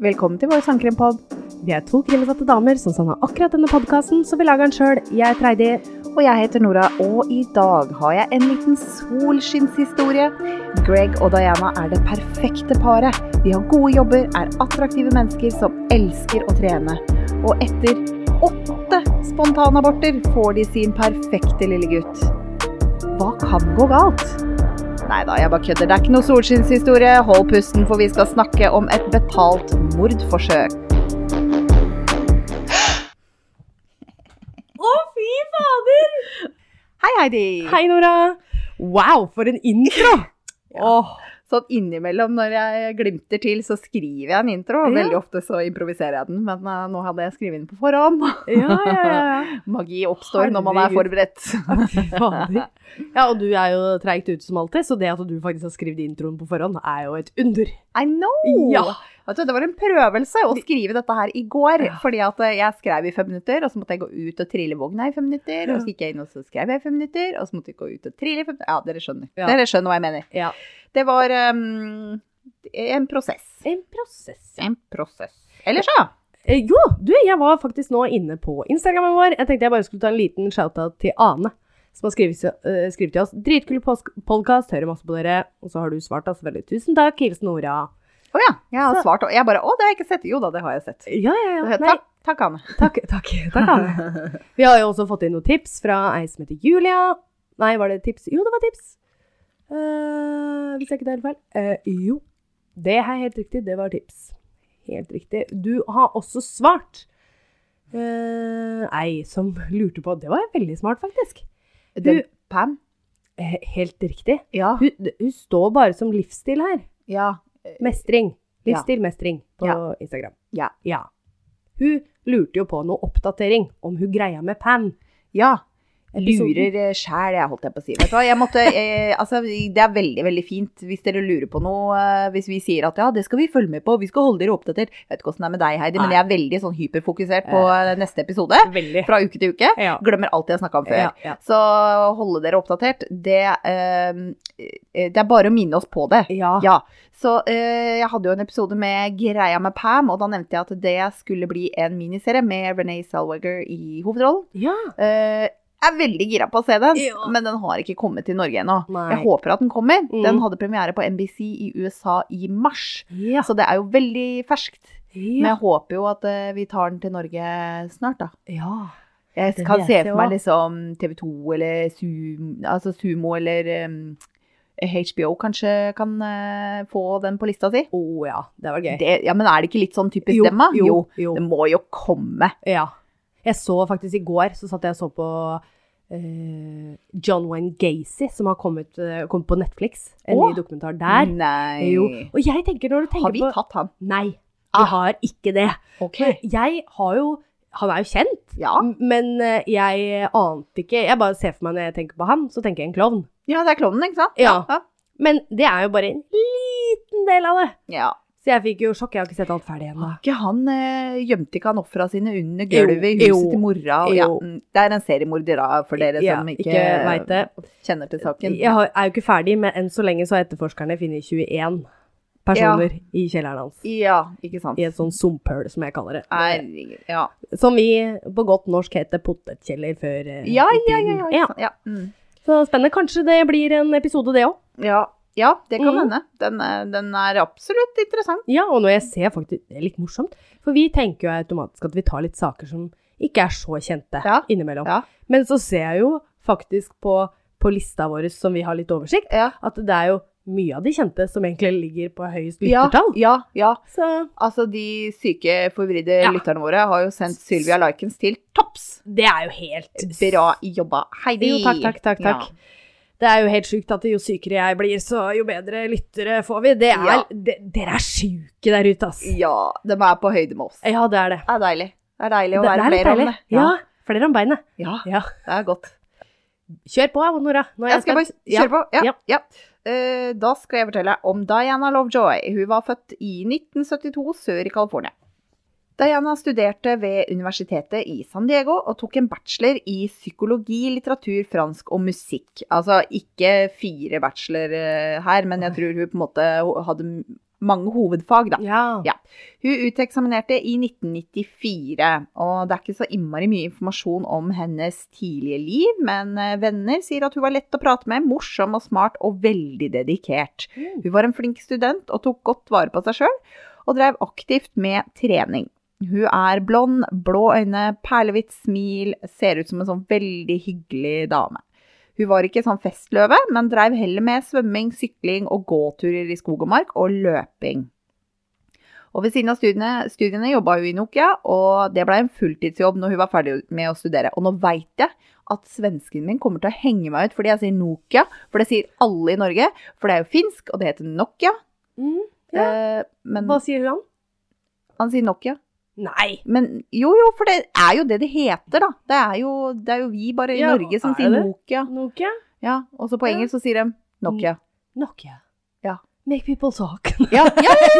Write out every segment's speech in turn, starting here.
Velkommen til vår sangkrimpod. Vi er to krimbesatte damer som savna akkurat denne podkasten, så vi lager den sjøl. Jeg er Treidi. Og jeg heter Nora, og i dag har jeg en liten solskinnshistorie. Greg og Diana er det perfekte paret. De har gode jobber, er attraktive mennesker som elsker å trene. Og etter åtte spontanaborter får de sin perfekte lille gutt. Hva kan gå galt? Nei da, jeg bare kødder. Det er ikke noe solskinnshistorie. Hold pusten, for vi skal snakke om et betalt mordforsøk. Å, fy fader! Hei, Heidi. Hei, Nora. Wow, for en intro! Åh, sånn innimellom når jeg glimter til, så skriver jeg en intro. og Ja. Veldig ofte så improviserer jeg den, men uh, nå hadde jeg skrevet den på forhånd. Ja, ja, ja. Magi oppstår når man er forberedt. Ja, og du er jo treigt ute som alltid, så det at du faktisk har skrevet introen på forhånd, er jo et under. I know! Ja. Vet du, det var en prøvelse å skrive dette her i går. Fordi at eh, jeg skrev i fem minutter, og så måtte jeg gå ut og trille vogna i fem minutter. Og så gikk jeg inn og så skrev jeg i fem minutter, og så måtte jeg gå ut og trille i fem minutter. Ja, dere skjønner. Dere skjønner hva jeg mener. Ja. Det var um, en prosess. En prosess. En prosess. Ellers, ja. Eh, jo, du, jeg var faktisk nå inne på Instagrammen vår. Jeg tenkte jeg bare skulle ta en liten shout-out til Ane, som har skrevet, eh, skrevet til oss. Dritkul podkast, hører masse på dere. Og så har du svart oss veldig. Tusen takk, hilsen Nora. Å ja. Jeg har Så- svart. Og jeg bare Å, det har jeg ikke sett. Jo da, det har jeg sett. Ja, ja, ja. Nei, takk, takk, Ane. takk, takk, takk Ane. Vi har jo også fått inn noen tips fra ei som heter Julia. Nei, var det tips? Jo, det var tips. Eh, hvis jeg ikke tar helt feil. Uh, jo, det er helt riktig. Det var tips. Helt riktig. Du har også svart. Uh, ei som lurte på Det var veldig smart, faktisk. Den, Pam? Helt riktig. Ja. Hun, hun står bare som livsstil her. Ja. Mestring. Ja. Mestring på Ja. Instagram. Ja. Ja. Hun lurte jo på noe oppdatering om hun greia med Pam. Ja. Episoden. Lurer sjæl, jeg holdt jeg på å si. Vet du hva, jeg måtte, jeg, altså, det er veldig veldig fint hvis dere lurer på noe. eh, Hvis vi sier at ja, det skal vi følge med på, vi skal holde dere oppdatert. Jeg vet ikke åssen det er med deg, Heidi, men jeg er veldig sånn hyperfokusert på eh, neste episode. Veldig. Fra uke til uke. Ja. Glemmer alt jeg snakka om før. Ja, ja. Så holde dere oppdatert, det, eh, eh, det er bare å minne oss på det. Ja. Så eh, jeg hadde jo en episode med Greia med Pam, og da nevnte jeg at det skulle bli en miniserie med Renee Zellweger i hovedrollen. ja. Eh, jeg er veldig gira på å se den, Ja. men den har ikke kommet til Norge ennå. Jeg håper at den kommer. Mm. Den hadde premiere på NBC i USA i mars, Ja. så det er jo veldig ferskt. Men jeg håper jo at eh, vi tar den til Norge snart, da. ja. Jeg kan se for meg liksom TV 2 eller Sumo, altså Sumo eller um, HBO kanskje kan uh, få den på lista si. Å ja, det var gøy. Det, ja, men er det ikke litt sånn typisk dem, da? jo, jo. Det må jo komme. Ja. Jeg så faktisk i går, så satt jeg og så på eh, John Wayne Gacy, som har kommet, eh, kommet på Netflix. En Åh. ny dokumentar der. Nei. Jo. Og jeg tenker, når du tenker på Har vi på tatt han? Nei, vi Ah. har ikke det. Okay. Jeg har jo Han er jo kjent, Ja. men eh, jeg ante ikke Jeg bare ser for meg når jeg tenker på han, så tenker jeg en klovn. ja, det er klovnen, ikke sant? Ja. ja. Men det er jo bare en liten del av det. ja. Så jeg fikk jo sjokk. Jeg har ikke sett alt ferdig ennå. Ikke han eh, Gjemte ikke han ofra sine under gulvet i huset jo, til mora? Og, ja, mm, det er en seriemorder, da, for dere Ja, som ikke, ikke kjenner til saken. Jeg har- er jo ikke ferdig, men enn så lenge så har etterforskerne funnet 21 personer i kjelleren hans. Ja, ikke sant. I et sånn sumphull, som jeg kaller det. Nei, Ja. Som vi på godt norsk heter potetkjeller før eh, Ja, ja, ja. ja, ja. ja. Mm. Så spennende. Kanskje det blir en episode, det òg. ja. Ja, det kan hende. Mm. Den, den er absolutt interessant. Ja, og når jeg ser faktisk Det er litt morsomt. For vi tenker jo automatisk at vi tar litt saker som ikke er så kjente Ja, innimellom. ja. Men så ser jeg jo faktisk på, på lista vår, som vi har litt oversikt, Ja. at det er jo mye av de kjente som egentlig ligger på høyest lyttertall. ja, ja. Så Altså, de syke, forvridde Ja. lytterne våre har jo sendt Sylvia Likens til topps. det er jo helt Bra jobba, Heidi. Jo, takk, takk, takk, takk. Det er jo helt sjukt at jo sykere jeg blir, så jo bedre lyttere får vi. Det er, Ja. de, dere er sjuke der ute, ass. Ja. ja, de er på høyde med oss. Ja, det er det. Det er deilig. Det er deilig å Det, være det er flere om deilig. det. Ja. flere om beinet. ja, Ja. det er godt. Kjør på, Nora. Nå Jeg jeg skal bare kjøre på. Ja, Ja. ja. Eh, da skal jeg fortelle om Diana Lovejoy. Hun var født i 1972 sør i California. Diana studerte ved universitetet i San Diego og tok en bachelor i psykologi, litteratur, fransk og musikk. Altså ikke fire bachelor eh, her, men jeg tror hun på en måte hadde mange hovedfag, da. Ja. Ja. Hun uteksaminerte i 1994, og det er ikke så innmari mye informasjon om hennes tidlige liv, men eh, venner sier at hun var lett å prate med, morsom og smart og veldig dedikert. Mm. Hun var en flink student og tok godt vare på seg sjøl, og drev aktivt med trening. Hun er blond, blå øyne, perlehvitt smil, ser ut som en sånn veldig hyggelig dame. Hun var ikke sånn festløve, men drev heller med svømming, sykling og gåturer i skog og mark, og løping. Og ved siden av studiene, studiene jobba hun i Nokia, og det blei en fulltidsjobb når hun var ferdig med å studere. Og nå veit jeg at svensken min kommer til å henge meg ut fordi jeg sier Nokia, for det sier alle i Norge. For det er jo finsk, og det heter Nokia. Mm. ja. Eh, men Hva sier han? han sier Nokia. Nei! Men jo, jo, for det er jo det det heter, da. Det er jo, det er jo vi bare i Ja, Norge som er sier det? Nokia. Nokia? Ja, Og så på engelsk så sier de Nokia. Nokia. Ja. Make people talk. Ja, ja, ja!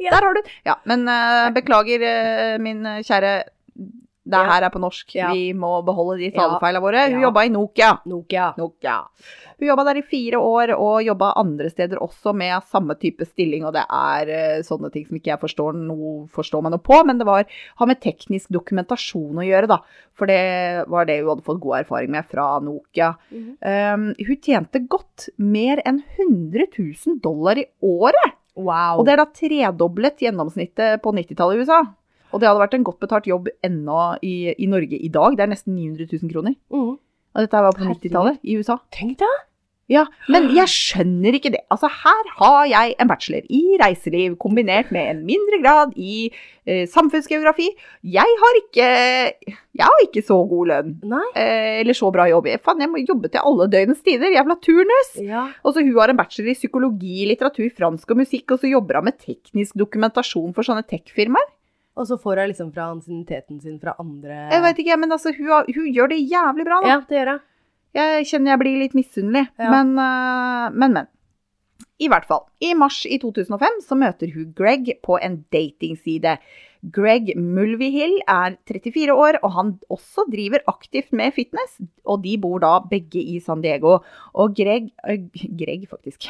Ja. Der har du den. Ja, men uh, beklager, uh, min kjære. Det Ja. her er på norsk. Ja. Vi må beholde de talefeilene våre. Hun Ja. jobba i Nokia. Nokia. Nokia. Hun jobba der i fire år, og jobba andre steder også med samme type stilling. Og det er eh, sånne ting som ikke jeg forstår, noe, forstår meg noe på, men det var, har med teknisk dokumentasjon å gjøre, da. For det var det hun hadde fått god erfaring med fra Nokia. Mhm. Um, hun tjente godt mer enn 100 000 dollar i året! Wow. Og det er da tredoblet gjennomsnittet på 90-tallet i USA. Og det hadde vært en godt betalt jobb ennå i, i Norge i dag. Det er nesten 900 000 kroner. Mm. Og dette var på 90-tallet i USA. Tenk deg! Ja, men jeg skjønner ikke det. Altså, her har jeg en bachelor i reiseliv kombinert med en mindre grad i eh, samfunnsgeografi. Jeg har ikke Jeg har ikke så god lønn. Eh, eller så bra jobb. Faen, jeg må jobbe til alle døgnets tider. Jævla turnus! Ja. Og så hun har en bachelor i psykologi, litteratur, fransk og musikk, og så jobber hun med teknisk dokumentasjon for sånne tech-firmaer. Og så får hun liksom fra ansienniteten sin fra andre Jeg vet ikke, men altså, hun, hun gjør det jævlig bra, da. Ja, det gjør hun. Jeg kjenner jeg blir litt misunnelig, Ja. men, øh, men, men. I hvert fall. I mars i 2005 så møter hun Greg på en datingside. Greg Mulvihill er 34 år, og han også driver aktivt med fitness. Og de bor da begge i San Diego. Og Greg Greg, faktisk.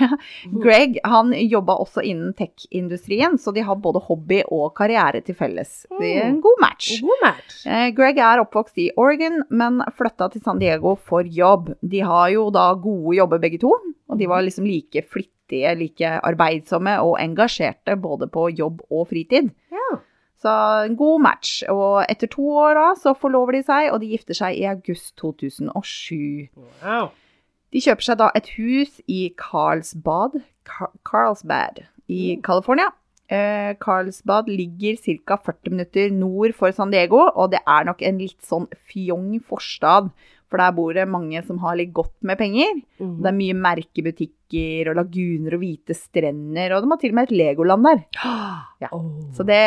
Greg han jobba også innen tech-industrien, så de har både hobby og karriere til felles. Det er en god match. God match. Eh, Greg er oppvokst i Oregon, men flytta til San Diego for jobb. De har jo da gode jobber begge to, og de var liksom like flittige, like arbeidsomme og engasjerte både på jobb og fritid. Ja. Så en god match. Og etter to år da, så forlover de seg, og de gifter seg i august 2007. Wow. De kjøper seg da et hus i Carlsbad, Car Carlsbad i California. Eh, Carlsbad ligger ca. 40 minutter nord for San Diego, og det er nok en litt sånn fjong forstad. For der bor det mange som har litt godt med penger. Mm. Det er mye merkebutikker og laguner og hvite strender, og de har til og med et Legoland der. Ja. Så det,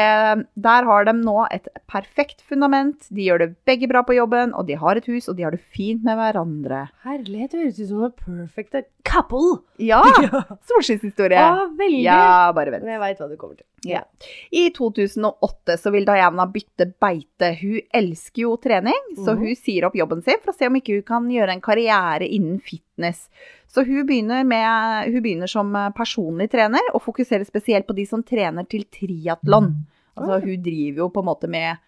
der har de nå et perfekt fundament. De gjør det begge bra på jobben, og de har et hus, og de har det fint med hverandre. Herlighet, det høres ut som en perfect couple. Ja! Solskinnshistorie. Ja, veldig. Ja, bare vent. Men jeg veit hva du kommer til. Ja. I 2008 så vil Diana bytte beite. Hun elsker jo trening, så Mhm. hun sier opp jobben sin for å se om ikke hun kan gjøre en karriere innen fitness. Så hun begynner, med, hun begynner som personlig trener, og fokuserer spesielt på de som trener til triatlon. Altså hun driver jo på en måte med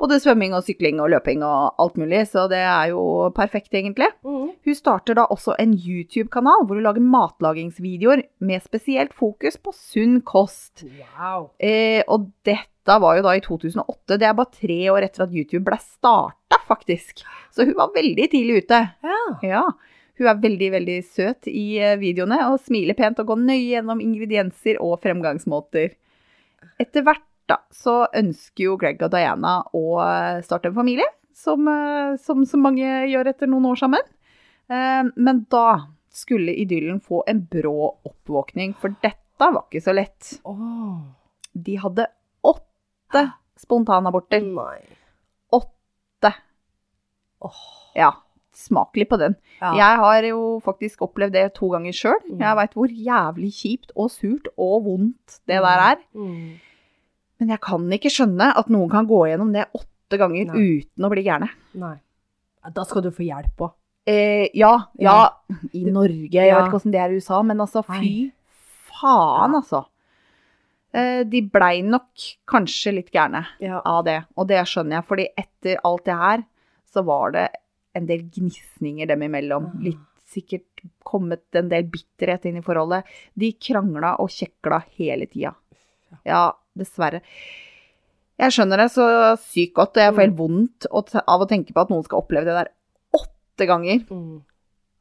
både svømming og sykling og løping og alt mulig, så det er jo perfekt egentlig. Mm. Hun starter da også en YouTube-kanal hvor hun lager matlagingsvideoer med spesielt fokus på sunn kost. Wow. Eh, og dette var jo da i 2008. Det er bare tre år etter at YouTube ble starta, faktisk. Så hun var veldig tidlig ute. Ja. Ja. Hun er veldig, veldig søt i eh, videoene og smiler pent og går nøye gjennom ingredienser og fremgangsmåter. Etter hvert da, så ønsker jo Greg og Diana å eh, starte en familie, som, eh, som så mange gjør etter noen år sammen. Men da skulle idyllen få en brå oppvåkning, for dette var ikke så lett. De hadde åtte spontanaborter. Nei. Åtte. Ja, smak litt på den. Ja. Jeg har jo faktisk opplevd det to ganger sjøl. Mm. Jeg veit hvor jævlig kjipt og surt og vondt det der er. Mm. Men jeg kan ikke skjønne at noen kan gå gjennom det åtte ganger Nei. uten å bli gærne. Nei. Da skal du få hjelp òg. Eh, ja, ja, i Norge. Jeg vet ikke åssen det er i USA, men altså, fy faen, altså. Eh, de blei nok kanskje litt gærne Ja. av det, og det skjønner jeg, fordi etter alt det her, så var det en del gnisninger dem imellom. Ah. Litt sikkert kommet en del bitterhet inn i forholdet. De krangla og kjekla hele tida. Ja, dessverre. Jeg skjønner det så sykt godt, og jeg får helt vondt av å tenke på at noen skal oppleve det der åtte ganger. Mm.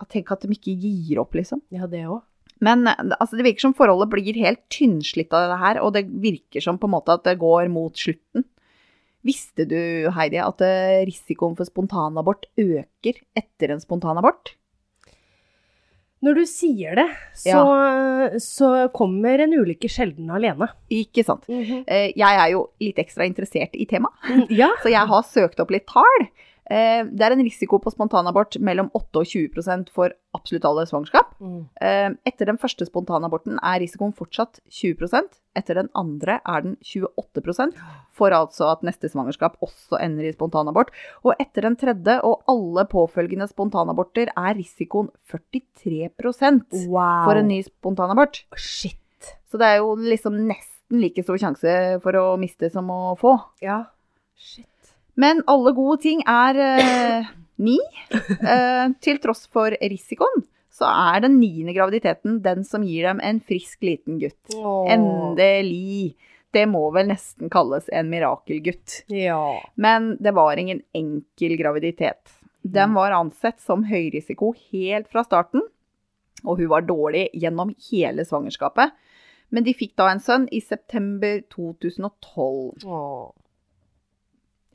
Tenk at de ikke gir opp, liksom. Ja, det òg. Men eh, altså, det virker som forholdet blir helt tynnslitt av det her, og det virker som på en måte at det går mot slutten. Visste du, Heidi, at eh, risikoen for spontanabort øker etter en spontanabort? Når du sier det, så, så kommer en ulykke sjelden alene. Ikke sant? Eh, Jeg er jo litt ekstra interessert i temaet, Mm, Ja. så jeg har søkt opp litt tall. Eh, Det er en risiko på spontanabort mellom 8 og 20 for absolutt alle svangerskap. Mm. Eh, Etter den første spontanaborten er risikoen fortsatt 20% Etter den andre er den 28% for altså at neste svangerskap også ender i spontanabort. Og etter den tredje og alle påfølgende spontanaborter er risikoen 43 Wow. for en ny spontanabort. Shit. Så det er jo liksom nesten like stor sjanse for å miste som å få. Ja. Shit. Men alle gode ting er eh, ni. Eh, til tross for risikoen, så er den niende graviditeten den som gir dem en frisk liten gutt. Åh. Endelig. Det må vel nesten kalles en mirakelgutt. Ja. Men det var ingen enkel graviditet. Den var ansett som høyrisiko helt fra starten, og hun var dårlig gjennom hele svangerskapet. Men de fikk da en sønn i september 2012. Åh.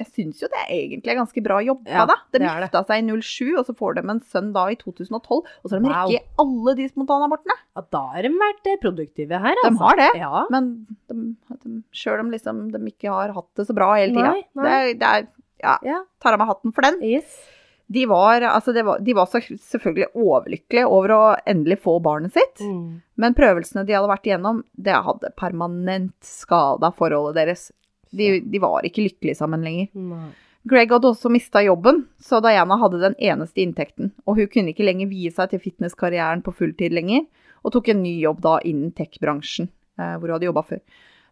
Jeg syns jo det er egentlig er ganske bra jobba, Ja, da. De gifta seg i 07, og så får de en sønn da i 2012. Og så har de Wow. rekket alle de spontanabortene. Ja, da har de vært eh, produktive her, De altså. har det. Ja. Men de, de, sjøl om liksom de ikke har hatt det så bra hele tida. Det, det er Ja, ja. tar av meg hatten for den. Yes. De var, altså det var, de var så selvfølgelig overlykkelige over å endelig få barnet sitt. Mm. Men prøvelsene de hadde vært igjennom, det hadde permanent skada forholdet deres. De, de var ikke lykkelige sammen lenger. Nei. Greg hadde også mista jobben, så Diana hadde den eneste inntekten. Og hun kunne ikke lenger vie seg til fitnesskarrieren på fulltid lenger, og tok en ny jobb da innen tech-bransjen, eh, hvor hun hadde jobba før.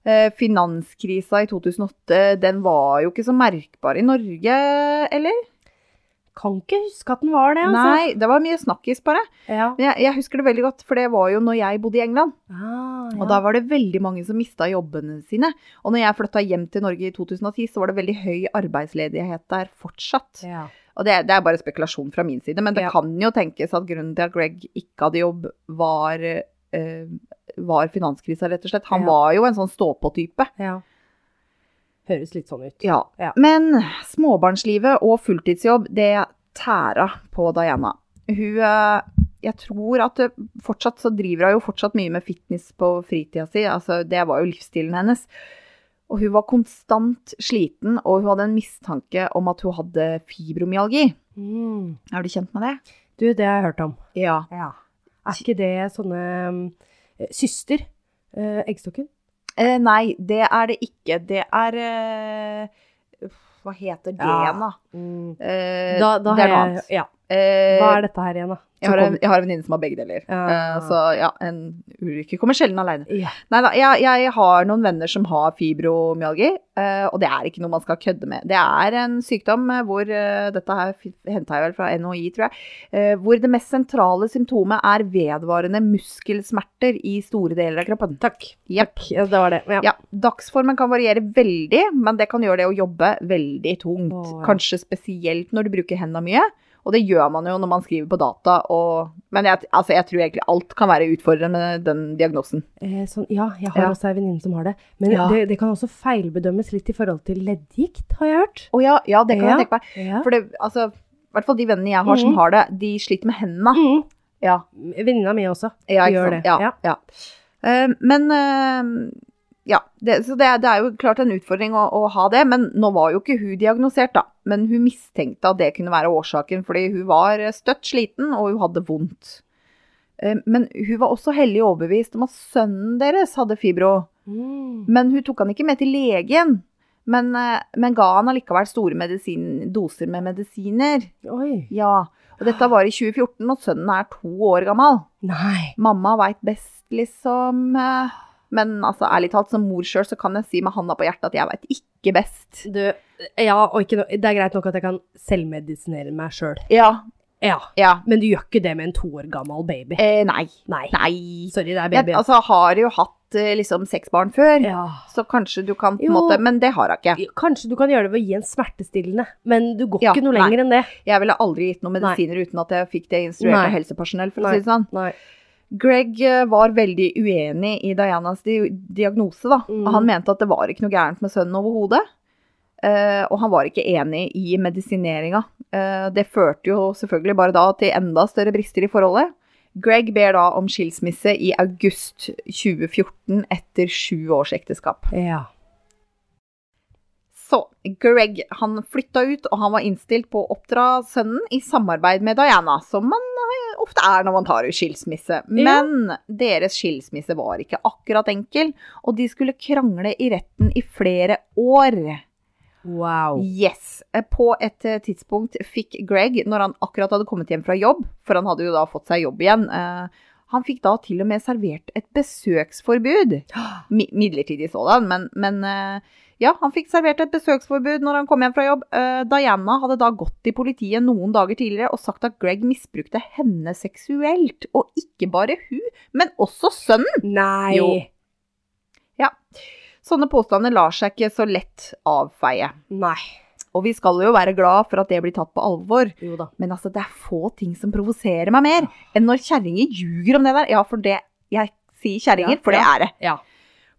Eh, finanskrisa i 2008, den var jo ikke så merkbar i Norge, eller? Kan ikke huske at den var det, altså. Nei, det var mye snakkis, bare. Ja. Men jeg, jeg husker det veldig godt, for det var jo når jeg bodde i England. Ah, ja. Og da var det veldig mange som mista jobbene sine. Og når jeg flytta hjem til Norge i 2010, så var det veldig høy arbeidsledighet der fortsatt. ja. Og det, det er bare spekulasjon fra min side, men det kan jo tenkes at grunnen til at Greg ikke hadde jobb, var, øh, var finanskrisa, rett og slett. Han var jo en sånn stå-på-type. ja. Høres litt sånn ut. Ja. Ja. Men småbarnslivet og fulltidsjobb, det tæra på Diana. Hun eh, Jeg tror at fortsatt så driver hun jo fortsatt mye med fitness på fritida si. Altså, det var jo livsstilen hennes. Og hun var konstant sliten, og hun hadde en mistanke om at hun hadde fibromyalgi. Mm. Er du kjent med det? Du, det har jeg hørt om. Ja. Ja. Er ikke det sånne um, syster? Eh, eggstokken? Eh, nei, det er det ikke. Det er eh, Hva heter det, Ja. da? Mm. Eh, Da, da det er noe noe jeg annet. Ja. Eh, Hva er dette her igjen, da? Jeg har, en, jeg har en venninne som har begge deler. Ja. Eh, så ja, en ulykke kommer sjelden alene. Nei da, jeg, jeg har noen venner som har fibromyalgi, eh, og det er ikke noe man skal kødde med. Det er en sykdom eh, hvor eh, Dette her henta jeg vel fra NHI, tror jeg. eh, Hvor det mest sentrale symptomet er vedvarende muskelsmerter i store deler av kroppen. Takk. Jepp. Ja, det var det. Ja. Ja, dagsformen kan variere veldig, men det kan gjøre det å jobbe veldig tungt. Oh. Kanskje spesielt når du bruker hendene mye. Og det gjør man jo når man skriver på data. Og, men jeg, altså, jeg tror egentlig alt kan være utfordrende med den diagnosen. Eh, sånn, ja, jeg har Ja. også ei venninne som har det. Men Ja. det, det kan også feilbedømmes litt i forhold til leddgikt, har jeg hørt. Å ja, ja, det kan jeg tenke meg. For det, altså, i hvert fall de vennene jeg har som Mhm. har det, de sliter med hendene. Mm. Ja, Venninna mi også. Gjør det, Ja. Eh, men eh, ja, det, så det, det er jo klart en utfordring å, å ha det. Men nå var jo ikke hun diagnosert, da. Men hun mistenkte at det kunne være årsaken, fordi hun var støtt sliten, og hun hadde vondt. Eh, Men hun var også hellig overbevist om at sønnen deres hadde fibro. Mm. Men hun tok han ikke med til legen. Men, eh, men ga han allikevel store medisin, doser med medisiner. Oi. Ja, og dette var i 2014, og sønnen er to år gammel. Nei. Mamma veit best, liksom. Men altså, ærlig talt, som mor sjøl, så kan jeg si med handa på hjertet at jeg veit ikke best. Du, ja, og ikke no, det er greit nok at jeg kan selvmedisinere meg sjøl. Ja. Ja. Ja. Men du gjør ikke det med en to år gammel baby. Eh, nei. Nei. Nei. Sorry, det er Jeg altså, har jo hatt eh, liksom seks barn før, ja. så kanskje du kan på en måte Men det har jeg ikke. Kanskje du kan gjøre det ved å gi en smertestillende, men du går Ja, ikke noe nei. lenger enn det. Jeg ville aldri gitt noen medisiner uten at jeg fikk det instruert Nei. av helsepersonell, for å si det sånn. Nei. Greg eh, var veldig uenig i Dianas di diagnose, da. Mm. Han mente at det var ikke noe gærent med sønnen overhodet. Uh, og han var ikke enig i medisineringa. Uh, det førte jo selvfølgelig bare da til enda større brister i forholdet. Greg ber da om skilsmisse i august 2014 etter sju års ekteskap. Ja. Så Greg han flytta ut, og han var innstilt på å oppdra sønnen i samarbeid med Diana, som man ofte er når man tar ut skilsmisse. Men deres skilsmisse var ikke akkurat enkel, og de skulle krangle i retten i flere år. Wow. Yes. Eh, På et eh, tidspunkt fikk Greg, når han akkurat hadde kommet hjem fra jobb, for han hadde jo da fått seg jobb igjen, eh, han fikk da til og med servert et besøksforbud. Mi midlertidig sådan, men, men eh, ja, han fikk servert et besøksforbud når han kom hjem fra jobb. Uh, Diana hadde da gått i politiet noen dager tidligere og sagt at Greg misbrukte henne seksuelt. Og ikke bare hun, men også sønnen. Nei. Jo. Sånne påstander lar seg ikke så lett avfeie. Nei. Og vi skal jo være glad for at det blir tatt på alvor. Jo da. Men altså, det er få ting som provoserer meg mer enn når kjerringer ljuger om det der. Ja, for det Jeg sier kjerringer, for det er det. Ja.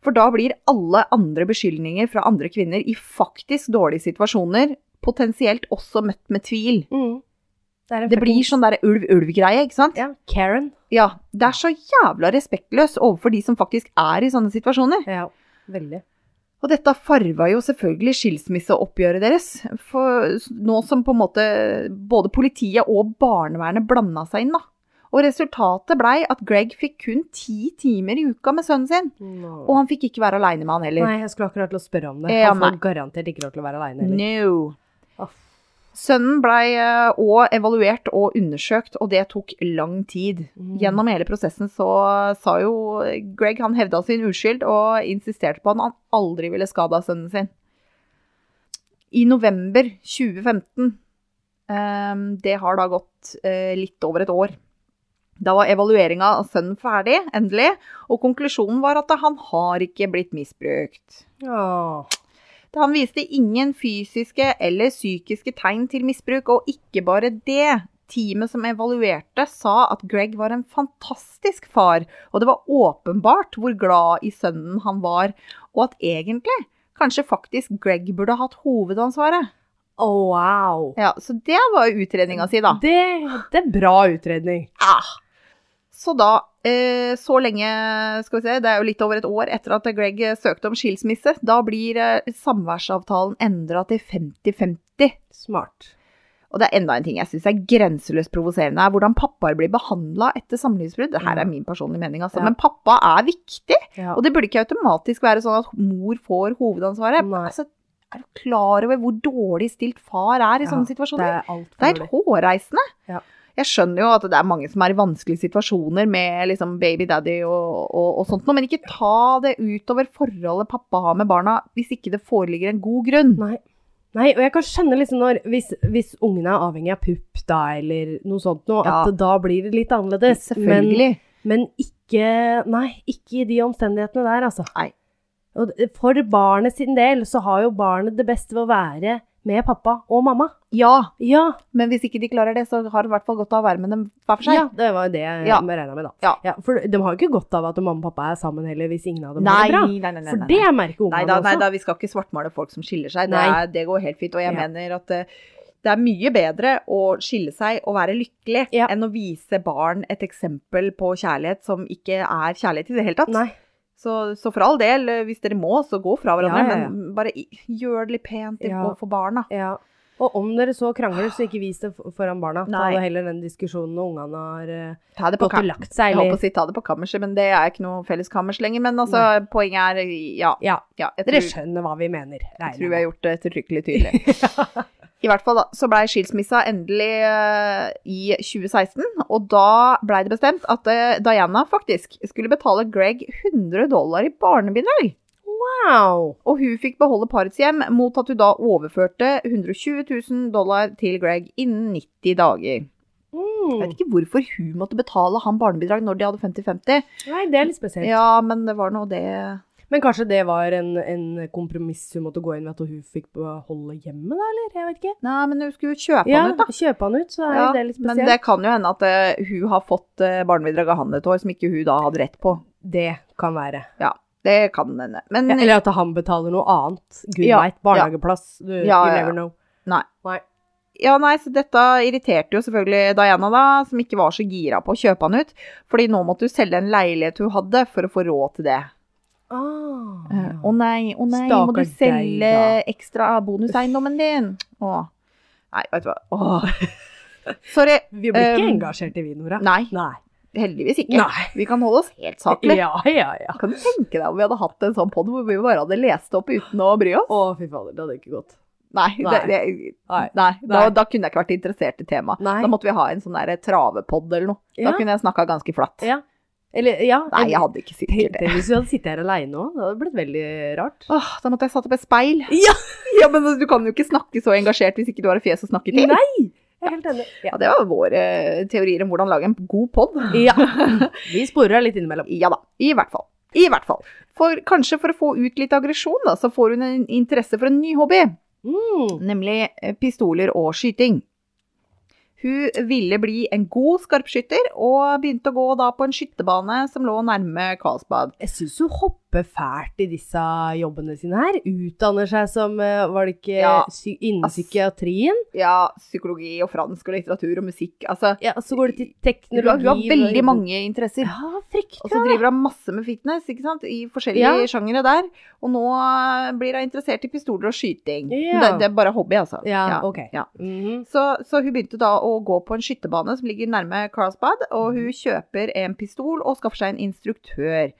For da blir alle andre beskyldninger fra andre kvinner i faktisk dårlige situasjoner potensielt også møtt med tvil. Mm. Det, Det blir sånn derre ulv-ulv-greie, ikke sant? Ja. Karen. Ja. Det er så jævla respektløst overfor de som faktisk er i sånne situasjoner. Ja. Veldig. Og dette farva jo selvfølgelig skilsmisseoppgjøret deres. For nå som på en måte både politiet og barnevernet blanda seg inn, da. Og resultatet blei at Greg fikk kun ti timer i uka med sønnen sin. Og han fikk ikke være aleine med han heller. Nei, jeg skulle akkurat til å spørre om det. Ja, Han får garantert ikke lov til å være aleine heller. No. Aff. Sønnen blei òg evaluert og undersøkt, og det tok lang tid. Mm. Gjennom hele prosessen så sa jo Greg han hevda sin uskyld og insisterte på at han aldri ville skada sønnen sin. I november 2015, ehm, det har da gått eh, litt over et år, da var evalueringa av sønnen ferdig, endelig, og konklusjonen var at han har ikke blitt misbrukt. Åh. Han viste ingen fysiske eller psykiske tegn til misbruk, og ikke bare det. Teamet som evaluerte, sa at Greg var en fantastisk far, og det var åpenbart hvor glad i sønnen han var, og at egentlig kanskje faktisk Greg burde hatt hovedansvaret. Oh, wow. Ja, Så det var utredninga si, da. Det, det er bra utredning. Ah. Så da, eh, så lenge, skal vi se, det er jo litt over et år etter at Greg søkte om skilsmisse, da blir eh, samværsavtalen endra til 50-50. Smart. Og det er enda en ting jeg syns er grenseløst provoserende, er hvordan pappaer blir behandla etter samlivsbrudd. Dette er min personlige mening, altså. Ja. Men pappa er viktig, Ja. og det burde ikke automatisk være sånn at mor får hovedansvaret. Nei. Altså, er du klar over hvor dårlig stilt far er i Ja, sånne Det situasjoner? er Det er helt hårreisende. Ja. Jeg skjønner jo at det er mange som er i vanskelige situasjoner med liksom baby daddy og, og, og sånt noe, men ikke ta det utover forholdet pappa har med barna hvis ikke det foreligger en god grunn. Nei. Nei, og jeg kan skjønne liksom når Hvis, hvis ungene er avhengig av pupp, da, eller noe sånt noe, Ja. at da blir det litt annerledes. Selvfølgelig. Men, men ikke Nei, ikke i de omstendighetene der, altså. Nei. Og for barnet sin del så har jo barnet det beste ved å være med pappa og mamma. Ja, Ja. men hvis ikke de klarer det, så har det i hvert fall godt av å være med dem hver for seg. ja det var jo det jeg Ja. regna med, da. Ja. for de har jo ikke godt av at mamma og pappa er sammen heller, hvis ingen av dem Nei, har det bra. nei, nei, nei, For det merker ungene også. nei da, vi skal ikke svartmale folk som skiller seg. Det, er, det går helt fint. Og jeg Ja. mener at eh, det er mye bedre å skille seg og være lykkelig Ja. enn å vise barn et eksempel på kjærlighet som ikke er kjærlighet i det hele tatt. Nei. Så, så for all del, eh, hvis dere må, så gå fra hverandre. Ja, ja, ja. Men bare gjør det litt pent for barna. Ja. Og om dere så krangler, så ikke vis det foran barna. Nei. Ta heller den diskusjonen når ungene har eh, Ta det på, gått og lagt seg, jeg holdt på å si ta det på kammerset, men det er ikke noe felles kammers lenger. Men altså, poenget er ja. Ja, ja jeg dere skjønner hva vi mener. jeg tror vi har gjort det ettertrykkelig tydelig. I hvert fall da, så blei skilsmissa endelig uh, i 2016, og da blei det bestemt at uh, Diana faktisk skulle betale Greg 100 dollar i barnebidrag. Wow. Og hun fikk beholde parets hjem mot at hun da overførte 120 000 dollar til Greg innen 90 dager. Jeg Mm. vet ikke hvorfor hun måtte betale han barnebidrag når de hadde 50-50. Nei, det er litt spesielt. Ja, men det var nå det Men kanskje det var en, en kompromiss hun måtte gå inn ved at hun fikk beholde hjemmet, da, eller? Jeg vet ikke. Nei, men hun skulle jo kjøpe Ja, han ut, da. kjøpe han ut, så er Ja, det litt men det kan jo hende at uh, hun har fått uh, barnebidrag av han et år som ikke hun da hadde rett på. Det kan være. Ja, det kan hende. Men Ja, eller at han betaler noe annet. Gud Ja, veit. Barnehageplass. Du, Ja, you never know. Nei. Nei. Ja, nei, så dette irriterte jo selvfølgelig Diana, da, som ikke var så gira på å kjøpe han ut. Fordi nå måtte hun selge en leilighet hun hadde, for å få råd til det. Ah, Eh, Å nei, å nei, må du deg, selge ekstra av bonuseiendommen din? Å. Nei, vet du hva. Åh. Sorry. Vi blir ikke Um, engasjert i vi, Nora. Nei, Nei. heldigvis ikke. Nei. Vi kan holde oss helt saklig. Ja, ja, ja. Kan du tenke deg om vi hadde hatt en sånn pod hvor vi bare hadde lest opp uten å bry oss? Å, fy fader, det hadde ikke gått. Nei, Nei. Det, det, Nei. nei, da, da kunne jeg ikke vært interessert i temaet. Da måtte vi ha en sånn travepod eller noe. Da kunne jeg snakka ganske flatt. Ja. Eller, ja. Nei, jeg hadde ikke sikkert det. hvis du hadde sittet her aleine òg. Det hadde blitt veldig rart. Åh, da måtte jeg satt opp et speil. Ja. Ja, men du kan jo ikke snakke så engasjert hvis ikke du har et fjes å snakke til. Nei! Jeg er helt enig. Ja. Ja, det var våre eh, teorier om hvordan lage en god pod. ja. Vi sporer litt innimellom. Ja da, i hvert fall. I hvert fall. For kanskje for å få ut litt aggresjon, da, så får hun en interesse for en ny hobby. Mm. Nemlig eh, pistoler og skyting. Hun ville bli en god skarpskytter, og begynte å gå da på en skyttebane som lå nærme Karlsbad. Jeg syns hun hopper fælt i disse jobbene sine her. Utdanner seg som eh, Var det ikke Ja, innen psykiatrien? Ja, psykologi og fransk og litteratur og musikk. Altså, Ja, så går det til teknologi hun har veldig mange interesser. Ja, fryktelig. Og så driver hun masse med fitness, ikke sant? I forskjellige Ja. sjangere der. Og nå eh, blir hun interessert i pistoler og skyting. Ja. Det, det er bare hobby, altså. Ja, ok. ja. -hmm. Så, så hun begynte da å gå på en skyttebane som ligger nærme Carlsbad, og hun kjøper en pistol og skaffer seg en instruktør.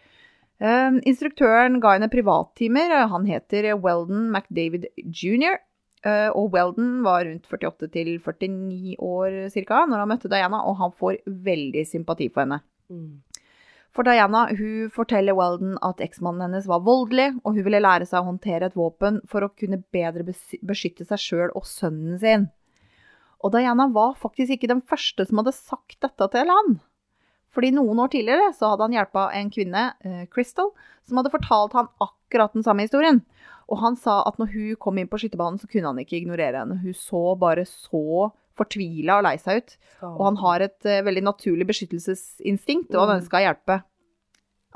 Um, instruktøren ga henne privattimer. Han heter Weldon McDavid jr. Uh, og Weldon var rundt 48 49 år cirka når han møtte Diana, og han får veldig sympati for henne. Mm. For Diana hun forteller Weldon at eksmannen hennes var voldelig, og hun ville lære seg å håndtere et våpen for å kunne bedre beskytte seg sjøl og sønnen sin. Og Diana var faktisk ikke den første som hadde sagt dette til han. Fordi noen år tidligere så hadde han hjelpa en kvinne, eh, Crystal, som hadde fortalt han akkurat den samme historien. Og han sa at når hun kom inn på skytterbanen, så kunne han ikke ignorere henne. Hun så bare så fortvila og lei seg ut. Og han har et eh, veldig naturlig beskyttelsesinstinkt, og han Mm. ønska å hjelpe.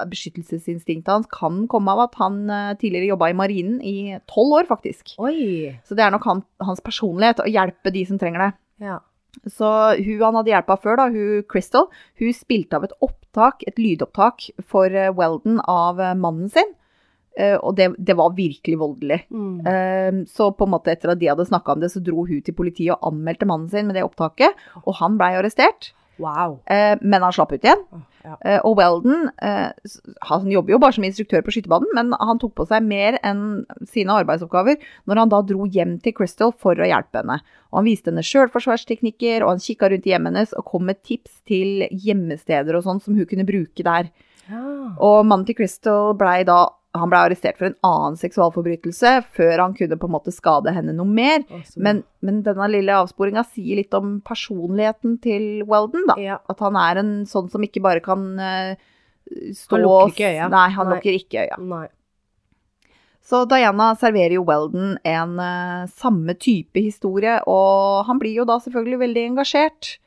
Beskyttelsesinstinktet hans kan komme av at han eh, tidligere jobba i marinen i tolv år, faktisk. Oi. Så det er nok han, hans personlighet å hjelpe de som trenger det. Ja. Så hun han hadde hjelpa før, da, hun Crystal, hun spilte av et opptak, et lydopptak for eh, Weldon av eh, mannen sin. Eh, og det, det var virkelig voldelig. Mm. Så på en måte etter at de hadde snakka om det, så dro hun til politiet og anmeldte mannen sin med det opptaket. Og han blei arrestert, Wow. eh, men han slapp ut igjen. Ja. Eh, Og Weldon eh, han jobber jo bare som instruktør på skytebanen, men han tok på seg mer enn sine arbeidsoppgaver når han da dro hjem til Crystal for å hjelpe henne. Og han viste henne sjølforsvarsteknikker, og han kikka rundt i hjemmet hennes og kom med tips til gjemmesteder og sånn som hun kunne bruke der. Ja. Og mannen til Crystal blei da han ble arrestert for en annen seksualforbrytelse før han kunne på en måte skade henne noe mer. Men, men denne lille avsporinga sier litt om personligheten til Weldon, da. ja. At han er en sånn som ikke bare kan uh, stå Han lukker ikke øya. Nei, han Nei. lukker ikke øya. Nei. Så Diana serverer jo Weldon en uh, samme type historie, og han blir jo da selvfølgelig veldig engasjert.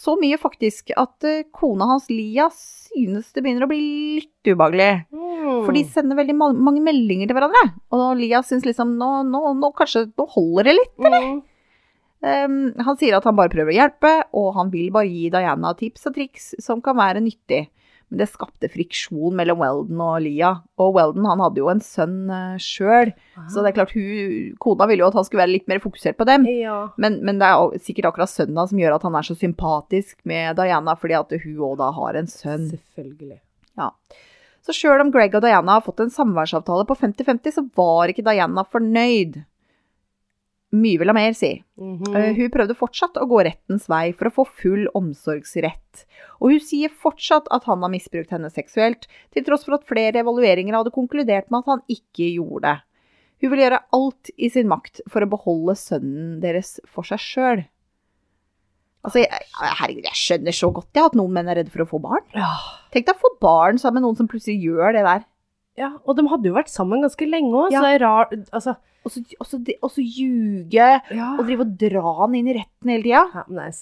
Så mye faktisk at eh, kona hans Lia synes det begynner å bli litt ubehagelig. Mm. For de sender veldig ma mange meldinger til hverandre. Og Lia syns liksom nå, nå, nå kanskje nå holder det litt. mm. Um, han sier at han bare prøver å hjelpe, og han vil bare gi Diana tips og triks som kan være nyttig. Men det skapte friksjon mellom Weldon og Lia. Og Weldon han hadde jo en sønn uh, sjøl, så det er klart hun, kona ville jo at han skulle være litt mer fokusert på dem. Ja. Men, men det er sikkert akkurat sønnen som gjør at han er så sympatisk med Diana, fordi at hun òg da har en sønn. Selvfølgelig. Så sjøl om Greg og Diana har fått en samværsavtale på 50-50, så var ikke Diana fornøyd. Mye vil ha mer, si. Mhm. Eh, Hun prøvde fortsatt å gå rettens vei for å få full omsorgsrett. Og hun sier fortsatt at han har misbrukt henne seksuelt, til tross for at flere evalueringer hadde konkludert med at han ikke gjorde det. Hun vil gjøre alt i sin makt for å beholde sønnen deres for seg sjøl. Altså, jeg, herregud, jeg skjønner så godt jeg, at noen menn er redde for å få barn. ja. Tenk deg å få barn sammen med noen som plutselig gjør det der. Ja, og de hadde jo vært sammen ganske lenge òg, Ja. så det er rart Altså, Og så, og så, og så ljuge ja. og drive og dra han inn i retten hele tida. Ja, men det er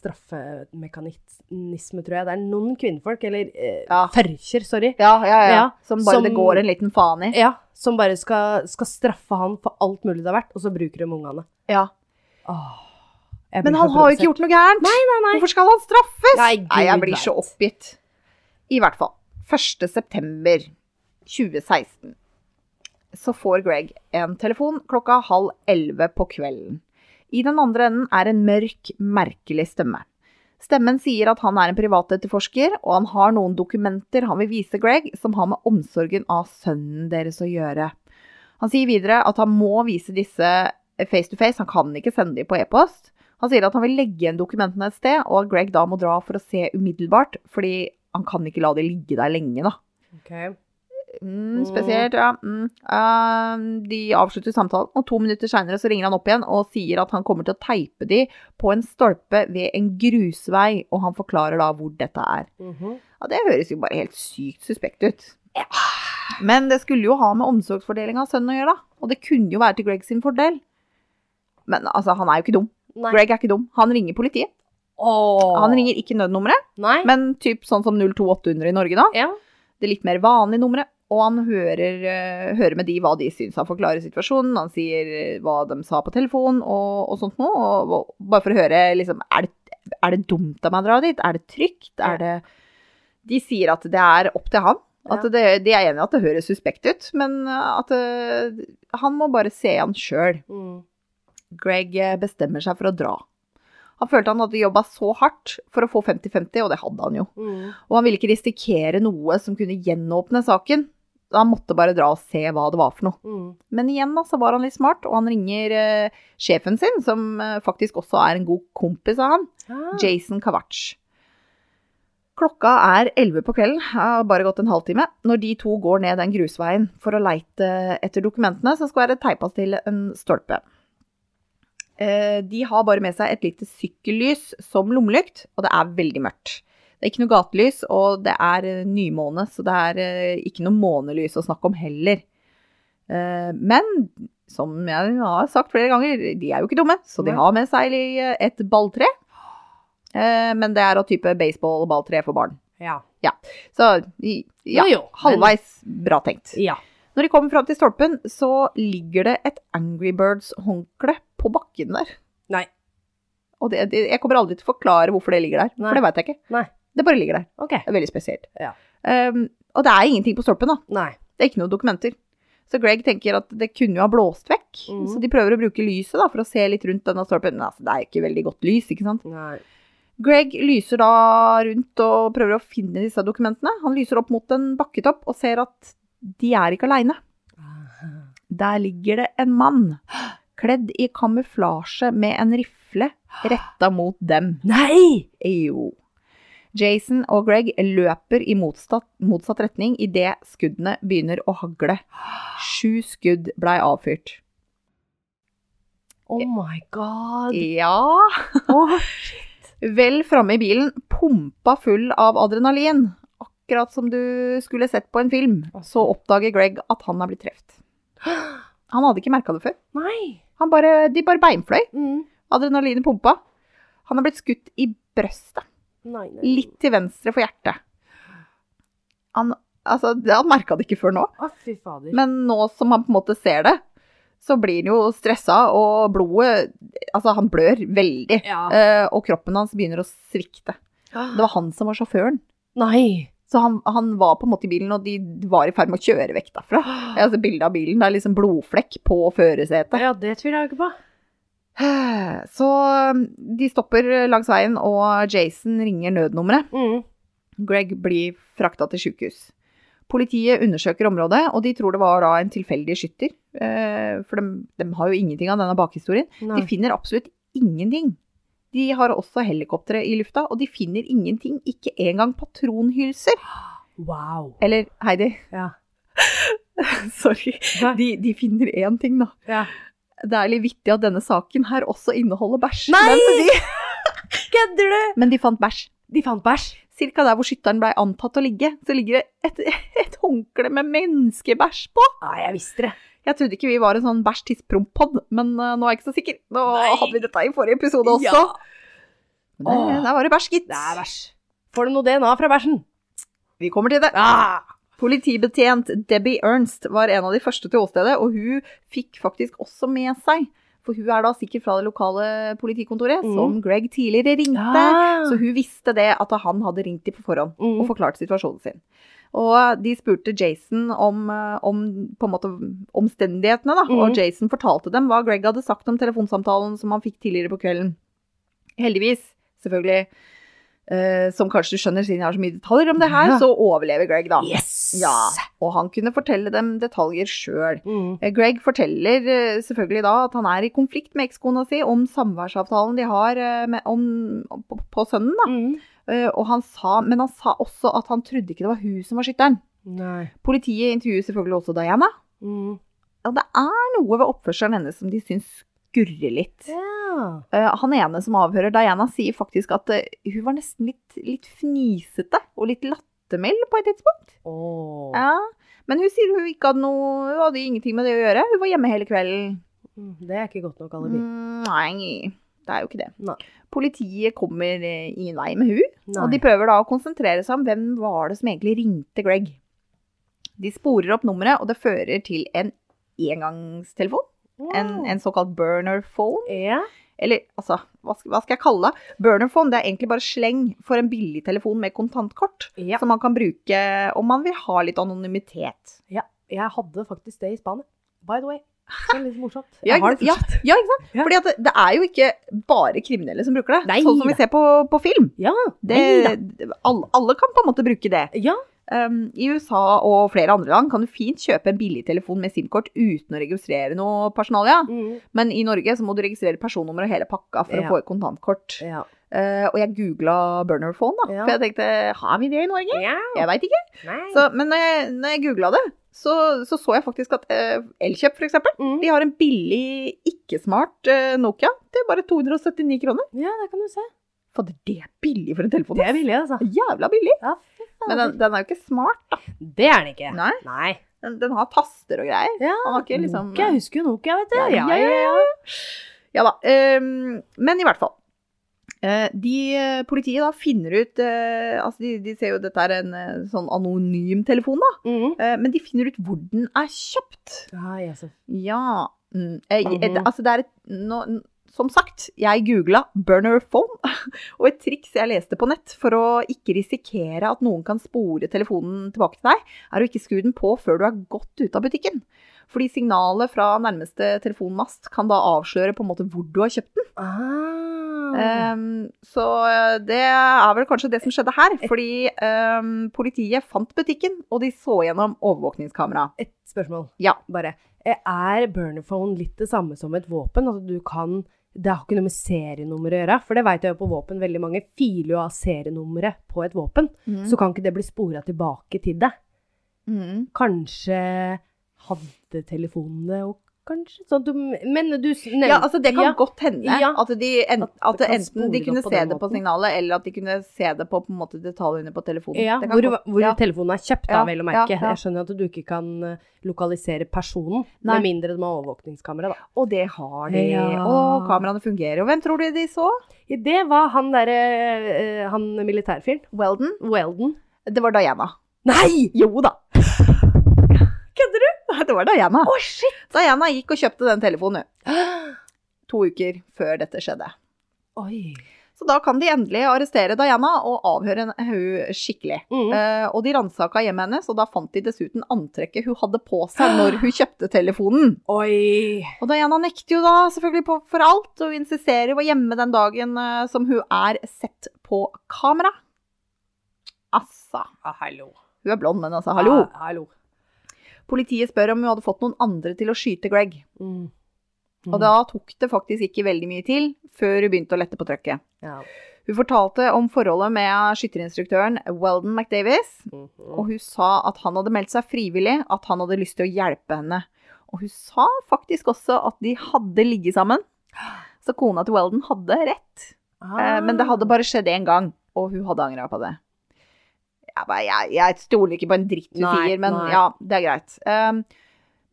straffemekanisme, tror jeg. Det er noen kvinnfolk, eller eh, Ja. førkjer, sorry, Ja, ja, ja. Ja, Som bare som- det går en liten faen i. ja, som bare skal, skal straffe han for alt mulig det har vært, og så bruker de ungene. Ja. Åh, Men han har jo ikke gjort noe gærent. Nei, nei, nei. Hvorfor skal han straffes? Nei, Gud nei jeg blir så oppgitt. I hvert fall. 1. september 2016 så får Greg en telefon klokka halv elleve på kvelden. I den andre enden er en mørk, merkelig stemme. Stemmen sier at han er en privatetterforsker, og han har noen dokumenter han vil vise Greg som har med omsorgen av sønnen deres å gjøre. Han sier videre at han må vise disse face to face, han kan ikke sende dem på e-post. Han sier at han vil legge igjen dokumentene et sted, og at Greg da må dra for å se umiddelbart, fordi han kan ikke la de ligge der lenge, da. Ok. Mm, spesielt, ja. Mm. Uh, de avslutter samtalen, og to minutter seinere så ringer han opp igjen og sier at han kommer til å teipe de på en stolpe ved en grusvei, og han forklarer da hvor dette er. Mhm. Ja, Det høres jo bare helt sykt suspekt ut. Men det skulle jo ha med omsorgsfordeling av sønnen å gjøre, da. Og det kunne jo være til Greg sin fordel. Men altså, han er jo ikke dum. Nei. Greg er ikke dum. Han ringer politiet. Oh. Han ringer ikke nødnummeret, men typ sånn som 02800 i Norge, da. ja. Det litt mer vanlige nummeret. Og han hører, eh, hører med de hva de syns. Han forklarer situasjonen, han sier eh, hva de sa på telefon og, og sånt noe. Og, og, bare for å høre, liksom, er det, er det dumt av meg å dra dit? Er det trygt? Er det De sier at det er opp til han. At det, de er enig i at det høres suspekt ut, men eh, at det, han må bare se han sjøl. Mm. Greg bestemmer seg for å dra. Han følte han hadde jobba så hardt for å få 50-50, og det hadde han jo. Mm. Og han ville ikke risikere noe som kunne gjenåpne saken. Han måtte bare dra og se hva det var for noe. Mm. Men igjen da, så var han litt smart, og han ringer uh, sjefen sin, som uh, faktisk også er en god kompis av han, Ah. Jason Kavach. Klokka er 11 på kvelden, har bare gått en halvtime, når de to går ned den grusveien for å leite etter dokumentene som skal være teipa til en stolpe. Uh, De har bare med seg et lite sykkellys som lommelykt, og det er veldig mørkt. Det er ikke noe gatelys, og det er eh, nymåne, så det er eh, ikke noe månelys å snakke om heller. Eh, Men som jeg har sagt flere ganger, de er jo ikke dumme, så de har med seg et balltre. Men det er av type baseball-balltre for barn. Ja. Så ja, Jo, jo, men- halvveis bra tenkt. Ja. Når de kommer fram til stolpen, så ligger det et Angry Birds-håndkle på bakken der. Nei. Og det, det, jeg kommer aldri til å forklare hvorfor det ligger der, Nei. for det veit jeg ikke. Nei. Det bare ligger der. Okay. Det er veldig spesielt. Ja. Um, og det er ingenting på stolpen, da. Nei. Det er ikke noen dokumenter. Så Greg tenker at det kunne jo ha blåst vekk, Mm. så de prøver å bruke lyset da, for å se litt rundt denne stolpen. Men altså, det er ikke veldig godt lys, ikke sant? Nei. Greg lyser da rundt og prøver å finne disse dokumentene. Han lyser opp mot en bakketopp og ser at de er ikke aleine. Der ligger det en mann, kledd i kamuflasje med en rifle retta mot dem. Nei! Jo. Jason og Greg løper i motsatt, motsatt retning idet skuddene begynner å hagle. Sju skudd blei avfyrt. Oh my god. Ja. Åh, Vel framme i bilen, pumpa full av adrenalin. Akkurat som du skulle sett på en film, så oppdager Greg at han er blitt treft. Han hadde ikke merka det før. nei. Han bare, de bare beinfløy. Mm. Adrenalinet pumpa. Han har blitt skutt i brøstet. Nei, nei. Litt til venstre for hjertet. Han, altså, det- han merka det ikke før nå, Å, fy fader. men nå som han på en måte ser det, så blir han jo stressa, og blodet Altså, han blør veldig. Ja. Eh, og kroppen hans begynner å svikte. Det var han som var sjåføren. Nei. Så han, han var på en måte i bilen, og de var i ferd med å kjøre vekk derfra. Altså, bildet av bilen, det er liksom blodflekk på førersetet. Ja, det tviler jeg ikke på. Så um, de stopper langs veien, og Jason ringer nødnummeret. Mm. Greg blir frakta til sjukehus. Politiet undersøker området, og de tror det var da en tilfeldig skytter. eh, For de, de har jo ingenting av denne bakhistorien. Nei. De finner absolutt ingenting. De har også helikoptre i lufta, og de finner ingenting. Ikke engang patronhylser. Wow. Eller, Heidi, Ja. sorry. De, de finner én ting, da. ja. Det er litt vittig at denne saken her også inneholder bæsj. Nei! De, Kødder du? men de fant bæsj. De fant bæsj. Cirka der hvor skytteren blei antatt å ligge, så ligger det et, et håndkle med menneskebæsj på. Ja, jeg visste det. Jeg trodde ikke vi var en sånn bæsj-tiss-promp-pod, men uh, nå er jeg ikke så sikker. Nå Nei. hadde vi dette i forrige episode også. Ja. Det- Der var det bæsj, gitt. Det er bæsj. Får du noe DNA fra bæsjen? Vi kommer til det. Ah. Politibetjent Debbie Ernst var en av de første til åstedet, og hun fikk faktisk også med seg For hun er da sikkert fra det lokale politikontoret, mm. som Greg tidligere ringte. Ah. Så hun visste det at han hadde ringt dem på forhånd Mm. og forklart situasjonen sin. Og de spurte Jason om, eh, om måte omstendighetene, da. Mm. Og Jason fortalte dem hva Greg hadde sagt om telefonsamtalen som han fikk tidligere på kvelden. Heldigvis, selvfølgelig, eh, som kanskje du skjønner siden jeg har så mye detaljer om det her, Ja. så overlever Greg, da. Yes! Ja, og han kunne fortelle dem detaljer sjøl. Mm. Greg forteller uh, selvfølgelig da at han er i konflikt med ekskona si om samværsavtalen de har med, om, på, på sønnen. da. Mm. Og han sa, men han sa også at han trodde ikke det var hun som var skytteren. Nei. Politiet intervjuer selvfølgelig også Diana. Mm. Og det er noe ved oppførselen hennes som de syns skurrer litt. Ja. Eh, Han ene som avhører Diana, sier faktisk at eh, hun var nesten litt, litt fnisete og litt lattermild på et tidspunkt. Åh. Ja, Men hun sier hun ikke hadde noe Hun hadde ingenting med det å gjøre. Hun var hjemme hele kvelden. Mm, Det er ikke godt nok alibi. Mm, Nei, det er jo ikke det. Nei. Politiet kommer eh, ingen vei med hun, Nei. og de prøver da å konsentrere seg om hvem var det som egentlig ringte Greg. De sporer opp nummeret, og det fører til en engangstelefon. En, Wow. en såkalt burner phone. Ja. Eller altså, hva skal, hva skal jeg kalle det? Burnerphone det er egentlig bare sleng for en billig telefon med kontantkort. Ja. Som man kan bruke om man vil ha litt anonymitet. ja. Jeg hadde faktisk det i Spania. By the way. Det er litt morsomt. Ja, Jeg har det fortsatt. ja, ikke sant? Ja. Fordi det, det er jo ikke bare kriminelle som bruker det. Nei sånn som vi ser på, på film. Ja. Det, alle, alle kan på en måte bruke det. Ja. Um, I USA og flere andre land kan du fint kjøpe en billigtelefon med SIM-kort uten å registrere noe personalia. Mm. Men i Norge så må du registrere personnummer og hele pakka for Ja. å få et kontantkort. Ja. Uh, og jeg googla burnerphone, da. Ja. For jeg tenkte har vi det i Norge? Jeg veit ikke. Så, men når jeg, når jeg googla det, så, så så jeg faktisk at uh, Elkjøp, eksempel, Mm. de har en billig, ikke-smart uh, Nokia. Er bare 279 kroner. Ja, det kan du se. Fader, det er billig for en telefon. Det er billig, altså. Jævla billig. Ja. Men den, den er jo ikke smart, da. Det er den ikke. Nei. Nei. Den, den har taster og greier. Ja, Han har ikke liksom- Nokia. Jeg husker jo Nokia, vet du. Ja, ja, ja, ja. Ja da. Um, men i hvert fall. Eh, de, eh, politiet da finner ut eh, Altså, de, de ser jo dette er en eh, sånn anonym telefon, da. Mm. Eh, men de finner ut hvor den er kjøpt. Ah, yes. Ja. Mm, eh, Mhm. eh, altså, det er et nå, Som sagt, jeg googla 'burner phone', og et triks jeg leste på nett for å ikke risikere at noen kan spore telefonen tilbake til deg, er å ikke skru den på før du er gått ut av butikken. Fordi signalet fra nærmeste telefonmast kan da avsløre på en måte hvor du har kjøpt den. Ah. Um, så eh, det er vel kanskje det som skjedde her. Fordi um, politiet fant butikken, og de så gjennom overvåkningskamera. Et spørsmål, Ja. bare. Er Er burnerphone litt det samme som et våpen? Altså du kan Det har ikke noe med serienummer å gjøre, for det vet jeg jo på våpen. Veldig mange filer jo av serienummeret på et våpen. Så kan ikke det bli spora tilbake til det. Mm. Kanskje hadde telefonen det òg, kanskje? Sånn du, men du nevnte Ja, altså det kan ja. godt hende Ja. at, de, en, At at det enten de kunne se det på signalet, eller at de kunne se det på, på en måte detaljene på telefonen. Ja, hvor, godt- hvor telefonen er kjøpt, da, vel å merke. Jeg skjønner at du ikke kan eh, lokalisere personen, Nei. med mindre de har overvåkningskamera, da. Og det har de. Og kameraene fungerer. Og hvem tror du de så? Det var han derre eh, Han militærfyren. Weldon? Weldon. Det var Diana. Nei! Jo da. Det var Diana. Oh, shit! Diana gikk og kjøpte den telefonen, hun. To uker før dette skjedde. Oi. Så da kan de endelig arrestere Diana og avhøre hun skikkelig. Mm. Eh, og de ransaka hjemmet hennes, og da fant de dessuten antrekket hun hadde på seg når hun kjøpte telefonen. Oi. Og Diana nekter jo da selvfølgelig på, for alt, og insisterer på gjemme den dagen eh, som hun er sett på kamera. Altså, Ah, hallo. Hun er blond, men altså, hallo. Ja, hallo. Politiet spør om hun hadde fått noen andre til å skyte Greg. Mm. Og da tok det faktisk ikke veldig mye til før hun begynte å lette på trøkket. Ja. Hun fortalte om forholdet med skytterinstruktøren Weldon McDavis, Mhm. og hun sa at han hadde meldt seg frivillig, at han hadde lyst til å hjelpe henne. Og hun sa faktisk også at de hadde ligget sammen. Så kona til Weldon hadde rett. Eh, Men det hadde bare skjedd én gang, og hun hadde angra på det. Jeg, bare, jeg, jeg stoler ikke på en dritt du sier, men nei. ja, det er greit. Um,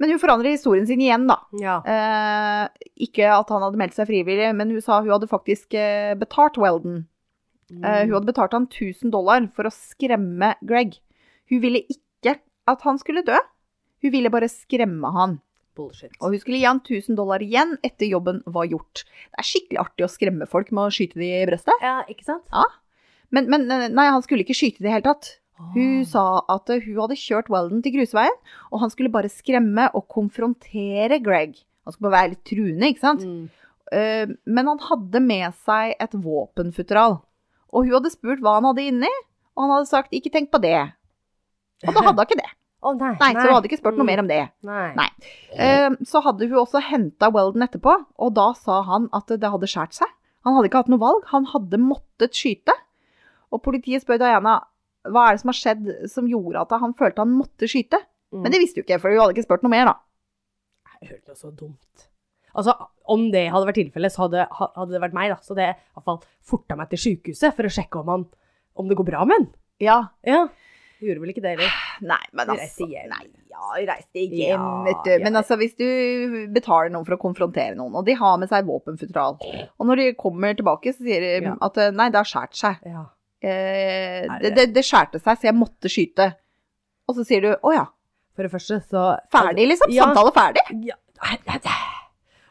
men hun forandrer historien sin igjen, da. Ja. Eh, ikke at han hadde meldt seg frivillig, men hun sa hun hadde faktisk eh, betalt Weldon. Eh, hun hadde betalt han 1000 dollar for å skremme Greg. Hun ville ikke at han skulle dø. Hun ville bare skremme han. Bullshit. Og hun skulle gi han 1000 dollar igjen etter jobben var gjort. Det er skikkelig artig å skremme folk med å skyte de i brøstet. Ja, ikke sant? Men, men eh, nei, han skulle ikke skyte i det hele tatt. Hun Åh. sa at eh, hun hadde kjørt Weldon til grusveien, og han skulle bare skremme og konfrontere Greg. Han skulle bare være litt truende, ikke sant? Mm. Eh, men han hadde med seg et våpenfutteral. Og hun hadde spurt hva han hadde inni, og han hadde sagt 'ikke tenk på det'. Og da hadde han ikke det. Oh, nei, Nei, så hun hadde ikke spurt noe mer om det. Nei. Nei. Så hadde hun også henta Weldon etterpå, og da sa han at det hadde skåret seg. Han hadde ikke hatt noe valg, han hadde måttet skyte. Og politiet spør Diana hva er det som har skjedd som gjorde at han følte han måtte skyte. Mm. Men det visste jo ikke, for hun hadde ikke spurt noe mer, da. Jeg hørte det så dumt. Altså, om det hadde vært tilfellet, så hadde, hadde det vært meg, da. Så hadde iallfall forta meg til sykehuset for å sjekke om, han, om det går bra med han. Ja. Ja. Gjorde vel ikke det, eller? Nei, men altså reiste hjem. Nei, ja, reiste hjem, vet du. Men altså, hvis du betaler noen for å konfrontere noen, og de har med seg våpenfutteral, og når de kommer tilbake, så sier de at eh, nei, det har skåret seg. Ja. Eh, det, det- det, skjærte seg, så jeg måtte skyte. Og så sier du å ja, For det første, så ferdig liksom? Ja. Samtale ferdig? Ja.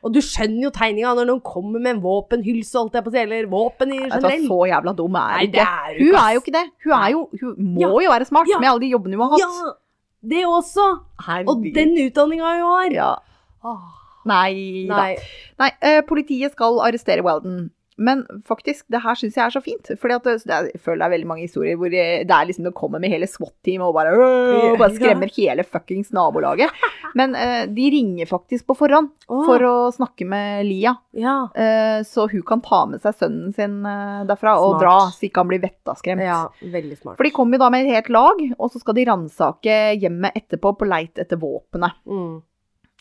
Og du skjønner jo tegninga når noen kommer med en våpenhylse, holdt jeg på å si, eller våpen i Vet generell. så jævla dum er hun ikke. hun er jo ikke det. Hun, jo, hun må jo være smart Ja. med alle de jobbene hun har hatt. Ja, det også. Og den utdanninga hun har. ja. Åh, Nei da. Nei. Nei, eh, politiet skal arrestere Weldon. Men faktisk, det her syns jeg er så fint. Det er, jeg føler det er veldig mange historier hvor det det er liksom det kommer med hele SWAT-team og bare, øh, og bare skremmer hele fuckings nabolaget. Men uh, de ringer faktisk på forhånd oh. for å snakke med Lia. Ja. Uh, så hun kan ta med seg sønnen sin uh, derfra og dra, så ikke han blir vettaskremt. ja. Veldig smart. For de kommer jo da med et helt lag, og så skal de ransake hjemmet etterpå på leit etter våpenet. Mm.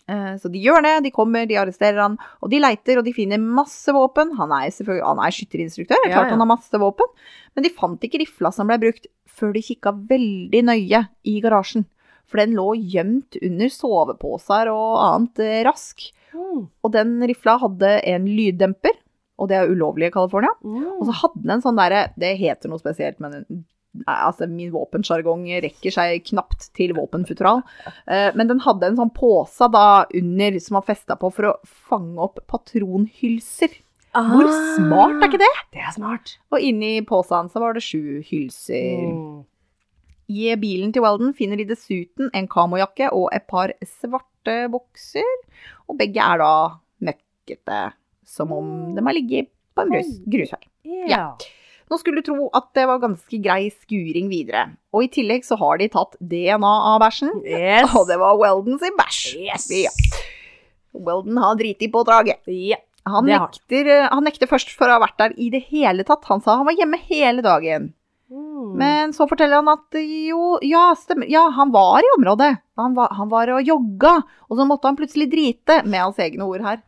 Eh, Så de gjør det, de kommer, de arresterer han, og de leiter, og de finner masse våpen. Han er han er skytterinstruktør, det er klart ja. han har masse våpen. Men de fant ikke rifla som ble brukt, før de kikka veldig nøye i garasjen. For den lå gjemt under soveposer og annet eh, rask. Mm. Og den rifla hadde en lyddemper, og det er ulovlig i California. Og Mm. så hadde den en sånn derre Det heter noe spesielt, men nei, altså, min våpensjargong rekker seg knapt til våpenfutteral. Eh, men den hadde en sånn pose da under som var festa på for å fange opp patronhylser. Hvor Ah. smart er ikke det? Det er smart. Og inni posen så var det sju hylser. Mm. I bilen til Weldon finner de dessuten en kamojakke og et par svarte bukser. Og begge er da møkkete, som om de har ligget på en grus, grusvei. Ja. Nå skulle du tro at det var ganske grei skuring videre. Og i tillegg så har de tatt DNA av bæsjen. Yes. Og det var Weldon sin bæsj. Yes. Ja. Weldon har driti på draget. Ja. Han nekter, eh, han nekter først for å ha vært der i det hele tatt. Han sa han var hjemme hele dagen. Mm. Men så forteller han at jo, ja, stemmer. Ja, han var i området. Han var, han var og jogga, og så måtte han plutselig drite, med hans egne ord her.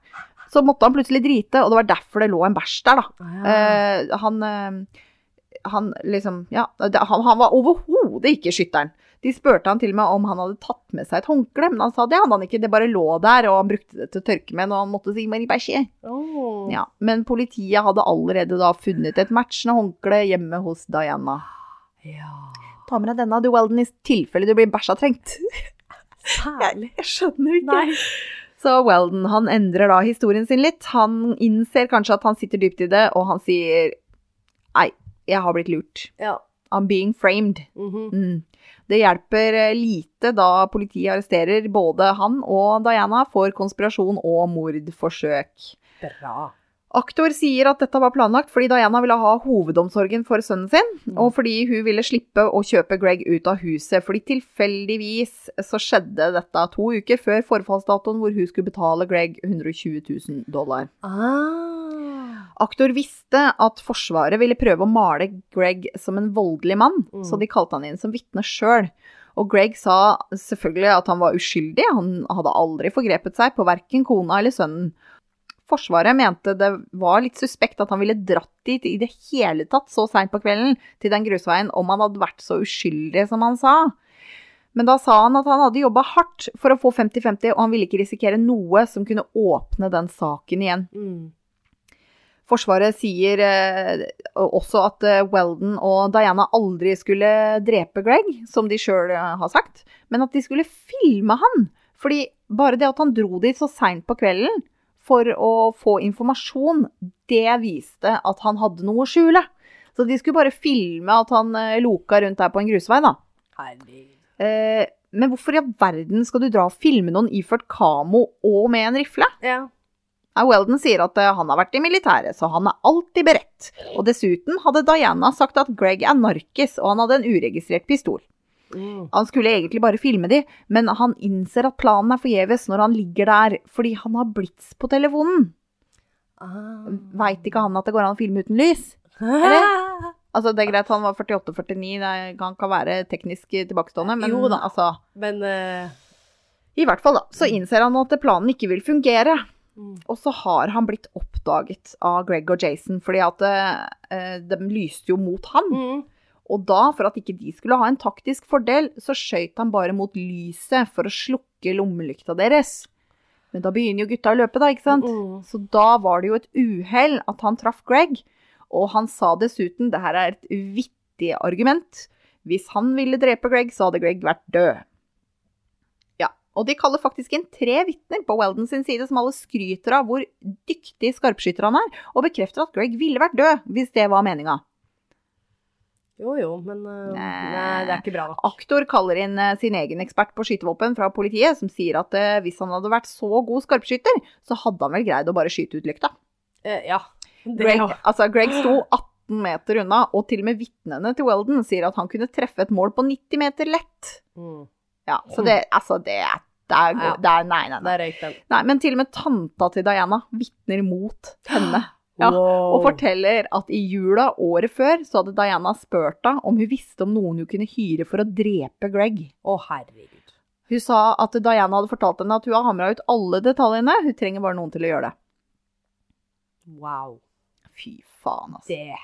Så måtte han plutselig drite, og det var derfor det lå en bæsj der, da. Ja. Uh, han, uh, han liksom Ja, det, han, han var overhodet ikke skytteren. De spurte han til og med om han hadde tatt med seg et håndkle, men han sa det hadde han ikke, det bare lå der, og han brukte det til å tørke med når han måtte si Marie bæsje. Oh. Ja, men politiet hadde allerede da funnet et matchende håndkle hjemme hos Diana. Ja. Ta med deg denne, du Weldon, i tilfelle du blir bæsja trengt. Særlig. Jeg skjønner ikke. Nei. Så Weldon han endrer da historien sin litt. Han innser kanskje at han sitter dypt i det, og han sier Nei, jeg har blitt lurt. Ja. I'm being framed. Mhm. Mm. Det hjelper eh, lite da politiet arresterer både han og Diana for konspirasjon og mordforsøk. Bra. Aktor sier at dette var planlagt fordi Diana ville ha hovedomsorgen for sønnen sin, og fordi hun ville slippe å kjøpe Greg ut av huset. Fordi tilfeldigvis så skjedde dette to uker før forfallsdatoen hvor hun skulle betale Greg 120 000 dollar. Ah. Aktor visste at Forsvaret ville prøve å male Greg som en voldelig mann, Mm. så de kalte han inn som vitne sjøl. Og Greg sa selvfølgelig at han var uskyldig, han hadde aldri forgrepet seg på verken kona eller sønnen. Forsvaret mente det var litt suspekt at han ville dratt dit i det hele tatt så seint på kvelden til den grusveien om han hadde vært så uskyldig som han sa. Men da sa han at han hadde jobba hardt for å få 50-50, og han ville ikke risikere noe som kunne åpne den saken igjen. Mm. Forsvaret sier eh, også at eh, Weldon og Diana aldri skulle drepe Greg, som de sjøl eh, har sagt, men at de skulle filme han. Fordi bare det at han dro dit så seint på kvelden for å få informasjon, det viste at han hadde noe å skjule. Så de skulle bare filme at han eh, loka rundt der på en grusvei, da. Herlig. Eh, men hvorfor i all verden skal du dra og filme noen iført kamo og med en rifle? Ja. Weldon sier at eh, han har vært i militæret, så han er alltid beredt. Og dessuten hadde Diana sagt at Greg er narkis, og han hadde en uregistrert pistol. Mm. Han skulle egentlig bare filme de, men han innser at planen er forgjeves når han ligger der, fordi han har blitz på telefonen. Ah. Veit ikke han at det går an å filme uten lys? Eller? Altså, det er greit, han var 48-49, han kan være teknisk tilbakestående, men Jo da. altså Men uh... I hvert fall, da, så innser han at planen ikke vil fungere. mm. Og så har han blitt oppdaget av Greg og Jason, fordi at uh, de lyste jo mot han. Mm. Og da, for at ikke de skulle ha en taktisk fordel, så skøyt han bare mot lyset for å slukke lommelykta deres. Men da begynner jo gutta å løpe, da, ikke sant? Mm. Så da var det jo et uhell at han traff Greg. Og han sa dessuten, det her er et vittig argument, hvis han ville drepe Greg, så hadde Greg vært død. Ja, og de kaller faktisk inn tre vitner på Weldon sin side, som alle skryter av hvor dyktig skarpskytter han er, og bekrefter at Greg ville vært død, hvis det var meninga. Jo jo, men uh, Nei. nei, det er ikke bra nok. Aktor kaller inn eh, sin egen ekspert på skytevåpen fra politiet, som sier at uh, hvis han hadde vært så god skarpskytter, så hadde han vel greid å bare skyte ut lykta. Uh, ja. Det, Greg, altså, Greg sto 18 meter unna, og til og med vitnene til Weldon sier at han kunne treffe et mål på 90 meter lett. Mm. Ja, så det, altså, det, er- det er, Ja. det er Nei, nei, nei. Er nei. Men til og med tanta til Diana vitner mot henne. Ja, Wow. Og forteller at i jula året før så hadde Diana spurt henne om hun visste om noen hun kunne hyre for å drepe Greg. Å, herregud. Hun sa at Diana hadde fortalt henne at hun har hamra ut alle detaljene, hun trenger bare noen til å gjøre det. Wow. Fy faen, altså. Det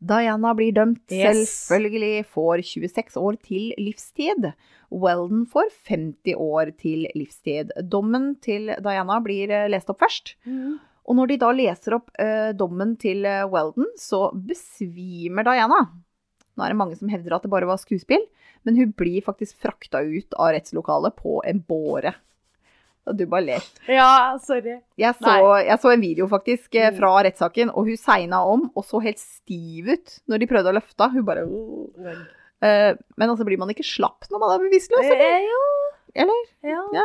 Diana blir dømt, Yes. selvfølgelig får 26 år til livstid. Weldon får 50 år til livstid. Dommen til Diana blir eh, lest opp først. mm. Og når de da leser opp eh, dommen til eh, Weldon, så besvimer Diana. Nå er det mange som hevder at det bare var skuespill, men hun blir faktisk frakta ut av rettslokalet på en båre. Og du bare ler. Ja, sorry. Jeg så, jeg så en video faktisk eh, fra rettssaken, og hun segna om og så helt stiv ut når de prøvde å løfte henne. Hun bare uh, Men altså, blir man ikke slapp når man er bevisstløs? eller? Eh. Eller? Ja. Ja.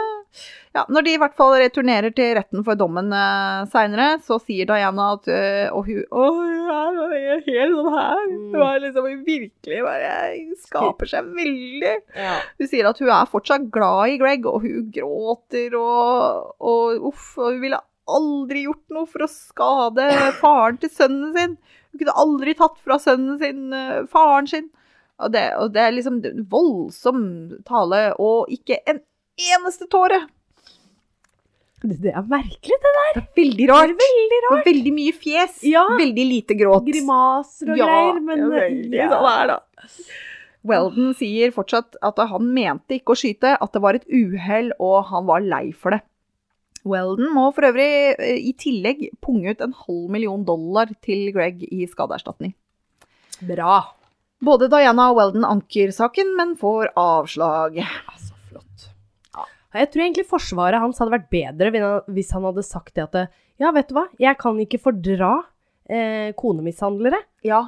ja. Når de i hvert fall returnerer til retten for dommen uh, seinere, så sier Diana at uh, Og hun Å, hun er helt sånn her. Mm. Hun er liksom virkelig bare Skaper seg veldig. ja. Hun sier at hun er fortsatt glad i Greg, og hun gråter og, og uff, og hun ville aldri gjort noe for å skade faren til sønnen sin. Hun kunne aldri tatt fra sønnen sin eh, faren sin. Og det, og det er liksom voldsom tale, og ikke en eneste tåre. Det, det er merkelig, det der. Det er veldig rart. Veldig Og veldig mye fjes. Ja. Veldig lite gråt. Grimaser og greier, men ja, veldig ja. sånn er det. Weldon sier fortsatt at han mente ikke å skyte, at det var et uhell, og han var lei for det. Weldon må for øvrig eh, i tillegg punge ut en halv million dollar til Greg i skadeerstatning. Bra. Både Diana og Weldon anker saken, men får avslag. Altså, flott. Jeg tror egentlig forsvaret hans hadde vært bedre hvis han hadde sagt det at Ja, vet du hva, jeg kan ikke fordra eh, konemishandlere. Ja,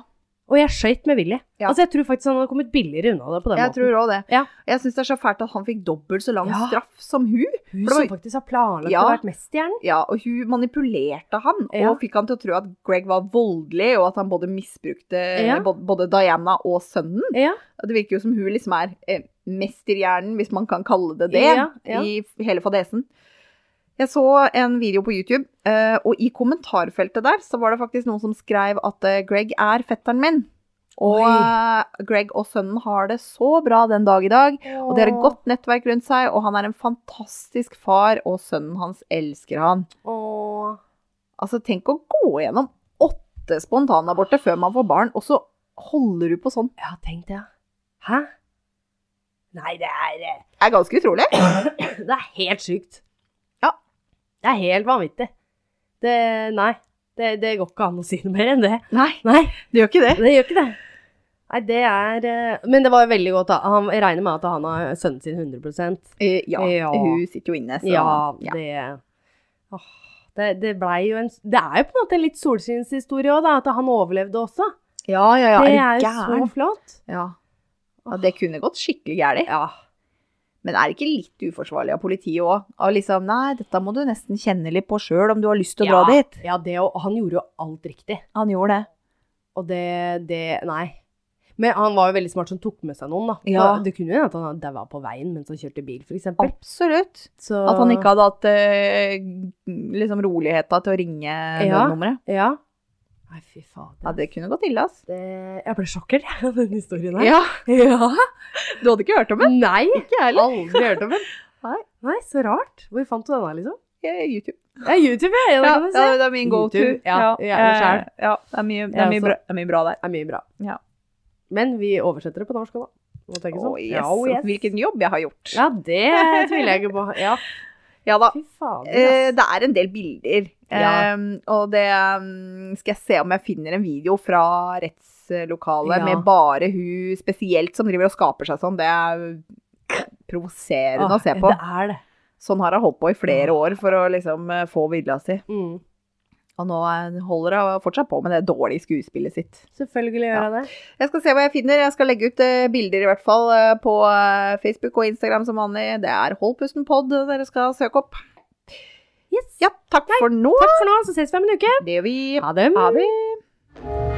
Og jeg skøyt med vilje. Ja. Altså, jeg tror faktisk han hadde kommet billigere unna det på den Jeg måten. tror òg det. Ja. Jeg syns det er så fælt at han fikk dobbelt så lang Ja. straff som hun. Hun var... som faktisk har planlagt å være mesterhjernen. Ja, og hun manipulerte han, og fikk han til å tro at Greg var voldelig, og at han både misbrukte Ja. både, Diana og sønnen. Ja. Det virker jo som hun liksom er eh, mesterhjernen, hvis man kan kalle det det, i hele fadesen. Jeg så en video på YouTube, eh, og i kommentarfeltet der så var det faktisk noen som skrev at eh, Greg er fetteren min. Og Oi. eh, Greg og sønnen har det så bra den dag i dag. Og de har et godt nettverk rundt seg, og han er en fantastisk far, og sønnen hans elsker han. Åh. Altså, tenk å gå gjennom åtte spontanaborter før man får barn, og så holder du på sånn. Ja, tenk det. Hæ? Nei, det er Det er ganske utrolig. Det er helt sykt. Det er helt vanvittig. Det Nei. Det, det går ikke an å si noe mer enn det. Nei, Nei, det gjør ikke det. det gjør ikke det. Nei, det er eh, Men det var jo veldig godt. Han, jeg regner med at han har sønnen sin 100 Eh, ja, Ja. hun sitter jo inne, så Ja, ja. det åh, det, det blei jo en Det er jo på en måte en litt solskinnshistorie òg, da. At han overlevde også. Ja, ja, ja. det Er er jo så flott. Ja. ja, det kunne gått skikkelig gærent. Ja. Men er det ikke litt uforsvarlig av politiet òg? Av liksom, nei, dette må du nesten kjenne litt på sjøl om du har lyst til å ja, dra dit. Ja, det, og han gjorde jo alt riktig. Han gjorde det. Og det, det Nei. Men han var jo veldig smart som tok med seg noen, da. Ja. Det kunne jo hende at han daua på veien mens han kjørte bil, f.eks. Absolutt. Så At han ikke hadde hatt eh, liksom roligheta til å ringe Ja. nødnummeret. Ja. Nei, fy fader. Ja, det kunne gått ille, ass. Det, jeg ble sjokkert av den historien her. Ja, Ja. Du hadde ikke hørt om den? Nei! Ikke jeg heller. Aldri hørt om den. Nei. Nei, så rart. Hvor fant du den her, liksom? YouTube. Ja, YouTube, ja. Ja, ja, det er min go to. Ja, eh, ja, det er mye, det er mye, bra, det er mye bra der. Det er mye bra. Ja. Men vi oversetter det på norsk òg, da. Oh, yes. Hvilken jobb jeg har gjort. Ja, det tviler jeg ikke på. Ja, Ja da. fader. Eh, det er en del bilder. Ja. Eh, og det mm, skal jeg se om jeg finner en video fra rettslokalet Ja. med bare hun spesielt som driver og skaper seg sånn. Det er provoserende Ah, å se på. Det er det. Sånn har hun holdt på i flere år for å liksom eh, få vilja si. Mm. Og nå eh, holder hun fortsatt på med det dårlige skuespillet sitt. Selvfølgelig gjør jeg det. Jeg skal se hva jeg finner. Jeg skal legge ut eh, bilder i hvert fall eh, på Facebook og Instagram som vanlig. Det er Hold pusten pod dere skal søke opp. Yes. Ja, takk for nå. Takk for nå, så ses vi om en uke. Det gjør vi. Ha det. Ha det.